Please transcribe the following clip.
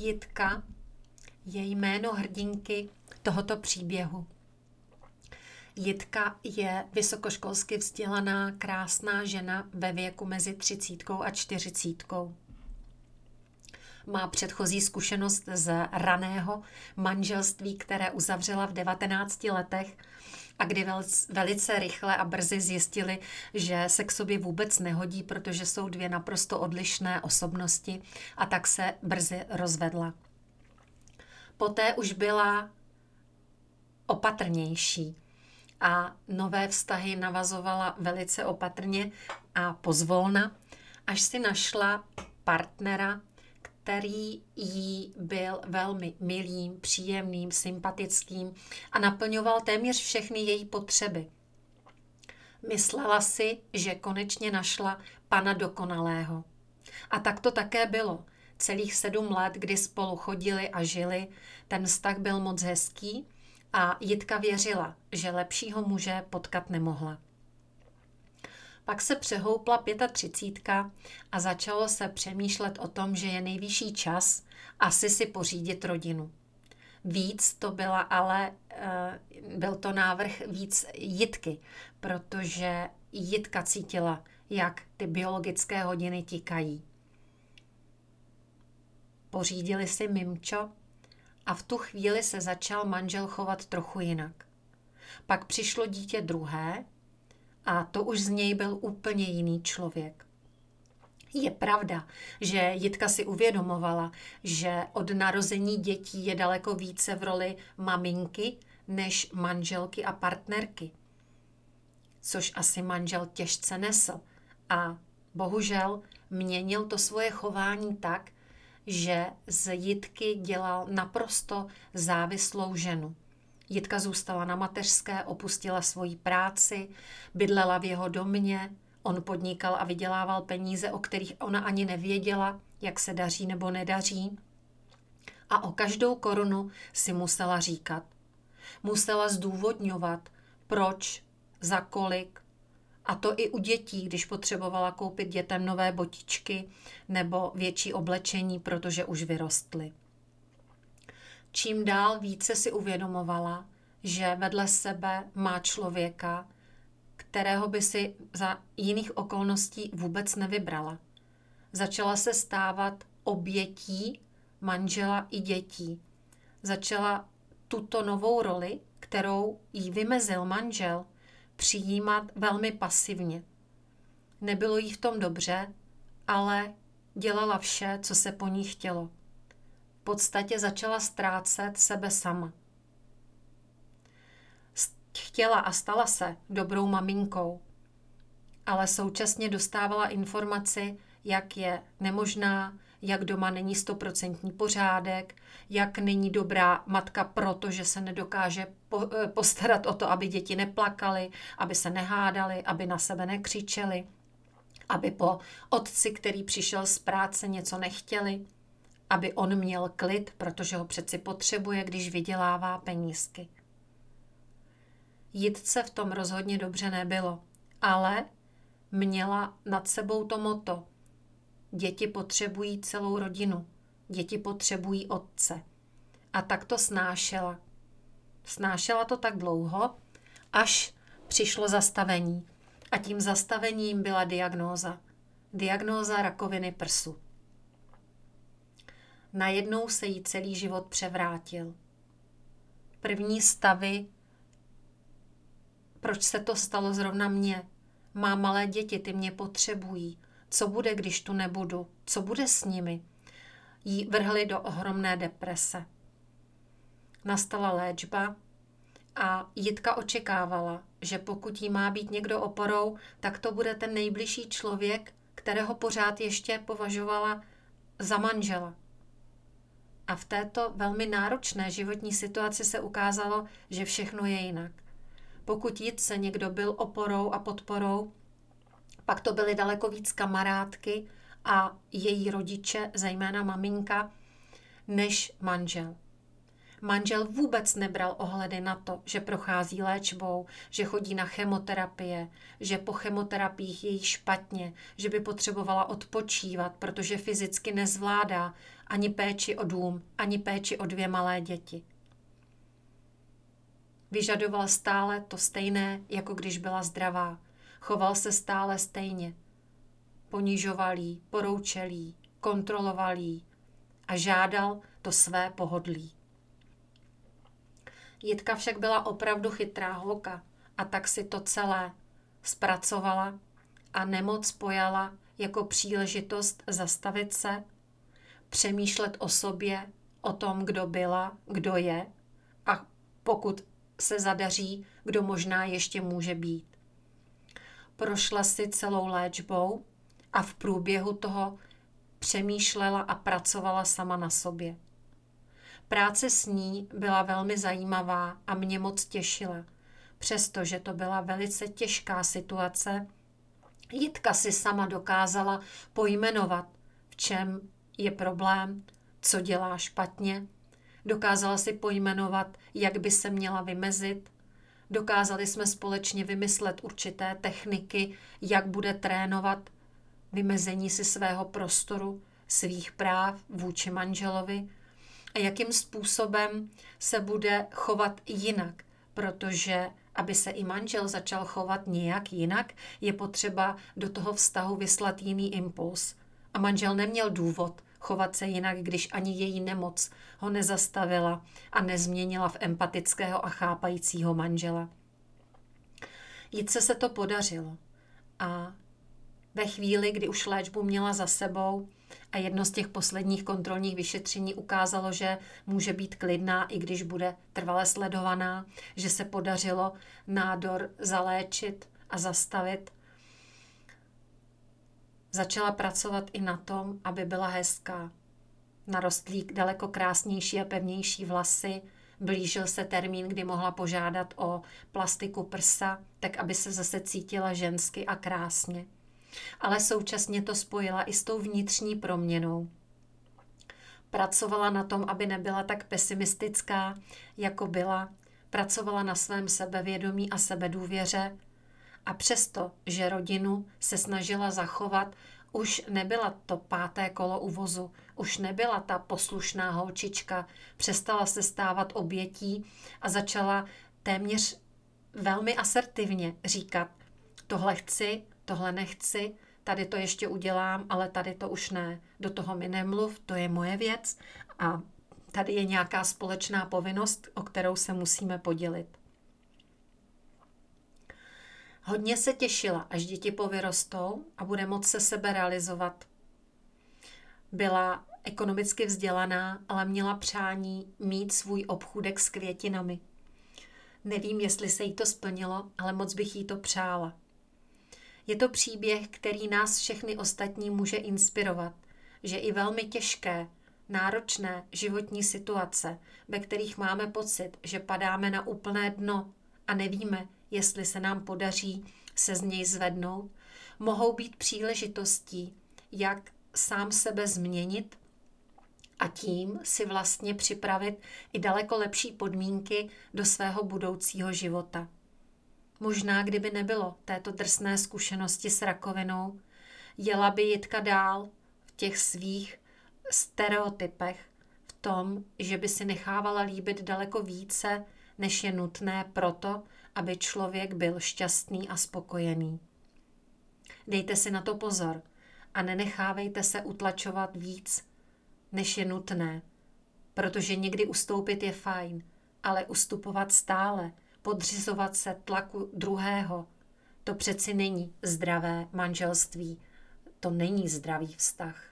Jitka je jméno hrdinky tohoto příběhu. Jitka je vysokoškolsky vzdělaná, krásná žena ve věku mezi třicítkou a čtyřicítkou. Má předchozí zkušenost z raného manželství, které uzavřela v 19 letech a kdy velice rychle a brzy zjistili, že se k sobě vůbec nehodí, protože jsou dvě naprosto odlišné osobnosti a tak se brzy rozvedla. Poté už byla opatrnější a nové vztahy navazovala velice opatrně a pozvolna, až si našla partnera, který jí byl velmi milým, příjemným, sympatickým a naplňoval téměř všechny její potřeby. Myslela si, že konečně našla pana dokonalého. A tak to také bylo. Celých sedm let, kdy spolu chodili a žili, ten vztah byl moc hezký a Jitka věřila, že lepšího muže potkat nemohla. Pak se přehoupla 35 a začalo se přemýšlet o tom, že je nejvyšší čas asi si pořídit rodinu. Víc to byla ale, eh, byl to návrh víc Jitky, protože Jitka cítila, jak ty biologické hodiny tikají. Pořídili si mimčo a v tu chvíli se začal manžel chovat trochu jinak. Pak přišlo dítě druhé a to už z něj byl úplně jiný člověk. Je pravda, že Jitka si uvědomovala, že od narození dětí je daleko více v roli maminky než manželky a partnerky. Což asi manžel těžce nesl. A bohužel měnil to svoje chování tak, že z Jitky dělal naprosto závislou ženu. Jitka zůstala na mateřské, opustila svoji práci, bydlela v jeho domě, on podnikal a vydělával peníze, o kterých ona ani nevěděla, jak se daří nebo nedaří. A o každou korunu si musela říkat. Musela zdůvodňovat, proč, za kolik. A to i u dětí, když potřebovala koupit dětem nové botičky nebo větší oblečení, protože už vyrostly čím dál více si uvědomovala, že vedle sebe má člověka, kterého by si za jiných okolností vůbec nevybrala. Začala se stávat obětí manžela i dětí. Začala tuto novou roli, kterou jí vymezil manžel, přijímat velmi pasivně. Nebylo jí v tom dobře, ale dělala vše, co se po ní chtělo podstatě začala ztrácet sebe sama. Chtěla a stala se dobrou maminkou, ale současně dostávala informaci, jak je nemožná, jak doma není stoprocentní pořádek, jak není dobrá matka, protože se nedokáže eh, postarat o to, aby děti neplakaly, aby se nehádali, aby na sebe nekřičeli, aby po otci, který přišel z práce, něco nechtěli aby on měl klid, protože ho přeci potřebuje, když vydělává penízky. Jitce v tom rozhodně dobře nebylo, ale měla nad sebou to moto. Děti potřebují celou rodinu, děti potřebují otce. A tak to snášela. Snášela to tak dlouho, až přišlo zastavení. A tím zastavením byla diagnóza. Diagnóza rakoviny prsu. Najednou se jí celý život převrátil. První stavy, proč se to stalo zrovna mně? Má malé děti, ty mě potřebují. Co bude, když tu nebudu? Co bude s nimi? Jí vrhli do ohromné deprese. Nastala léčba a Jitka očekávala, že pokud jí má být někdo oporou, tak to bude ten nejbližší člověk, kterého pořád ještě považovala za manžela. A v této velmi náročné životní situaci se ukázalo, že všechno je jinak. Pokud se někdo byl oporou a podporou, pak to byly daleko víc kamarádky a její rodiče, zejména maminka, než manžel. Manžel vůbec nebral ohledy na to, že prochází léčbou, že chodí na chemoterapie, že po chemoterapiích je jí špatně, že by potřebovala odpočívat, protože fyzicky nezvládá ani péči o dům, ani péči o dvě malé děti. Vyžadoval stále to stejné, jako když byla zdravá. Choval se stále stejně. Ponižoval jí, poroučel jí, kontroloval jí a žádal to své pohodlí. Jitka však byla opravdu chytrá holka a tak si to celé zpracovala a nemoc pojala jako příležitost zastavit se, přemýšlet o sobě, o tom, kdo byla, kdo je a pokud se zadaří, kdo možná ještě může být. Prošla si celou léčbou a v průběhu toho přemýšlela a pracovala sama na sobě. Práce s ní byla velmi zajímavá a mě moc těšila, přestože to byla velice těžká situace. Jitka si sama dokázala pojmenovat, v čem je problém, co dělá špatně. Dokázala si pojmenovat, jak by se měla vymezit. Dokázali jsme společně vymyslet určité techniky, jak bude trénovat vymezení si svého prostoru, svých práv vůči manželovi a jakým způsobem se bude chovat jinak, protože aby se i manžel začal chovat nějak jinak, je potřeba do toho vztahu vyslat jiný impuls. A manžel neměl důvod chovat se jinak, když ani její nemoc ho nezastavila a nezměnila v empatického a chápajícího manžela. Jitce se to podařilo a ve chvíli, kdy už léčbu měla za sebou a jedno z těch posledních kontrolních vyšetření ukázalo, že může být klidná, i když bude trvale sledovaná, že se podařilo nádor zaléčit a zastavit, začala pracovat i na tom, aby byla hezká. Narostlí daleko krásnější a pevnější vlasy, blížil se termín, kdy mohla požádat o plastiku prsa, tak aby se zase cítila žensky a krásně. Ale současně to spojila i s tou vnitřní proměnou. Pracovala na tom, aby nebyla tak pesimistická, jako byla. Pracovala na svém sebevědomí a sebedůvěře, a přesto, že rodinu se snažila zachovat, už nebyla to páté kolo uvozu, už nebyla ta poslušná holčička, přestala se stávat obětí a začala téměř velmi asertivně říkat, tohle chci, tohle nechci, tady to ještě udělám, ale tady to už ne, do toho mi nemluv, to je moje věc a tady je nějaká společná povinnost, o kterou se musíme podělit. Hodně se těšila, až děti povyrostou a bude moct se sebe realizovat. Byla ekonomicky vzdělaná, ale měla přání mít svůj obchůdek s květinami. Nevím, jestli se jí to splnilo, ale moc bych jí to přála. Je to příběh, který nás všechny ostatní může inspirovat, že i velmi těžké, náročné životní situace, ve kterých máme pocit, že padáme na úplné dno a nevíme, jestli se nám podaří se z něj zvednout, mohou být příležitostí, jak sám sebe změnit a tím si vlastně připravit i daleko lepší podmínky do svého budoucího života. Možná, kdyby nebylo této drsné zkušenosti s rakovinou, jela by Jitka dál v těch svých stereotypech, v tom, že by si nechávala líbit daleko více, než je nutné proto, aby člověk byl šťastný a spokojený. Dejte si na to pozor a nenechávejte se utlačovat víc, než je nutné, protože někdy ustoupit je fajn, ale ustupovat stále, podřizovat se tlaku druhého, to přeci není zdravé manželství, to není zdravý vztah.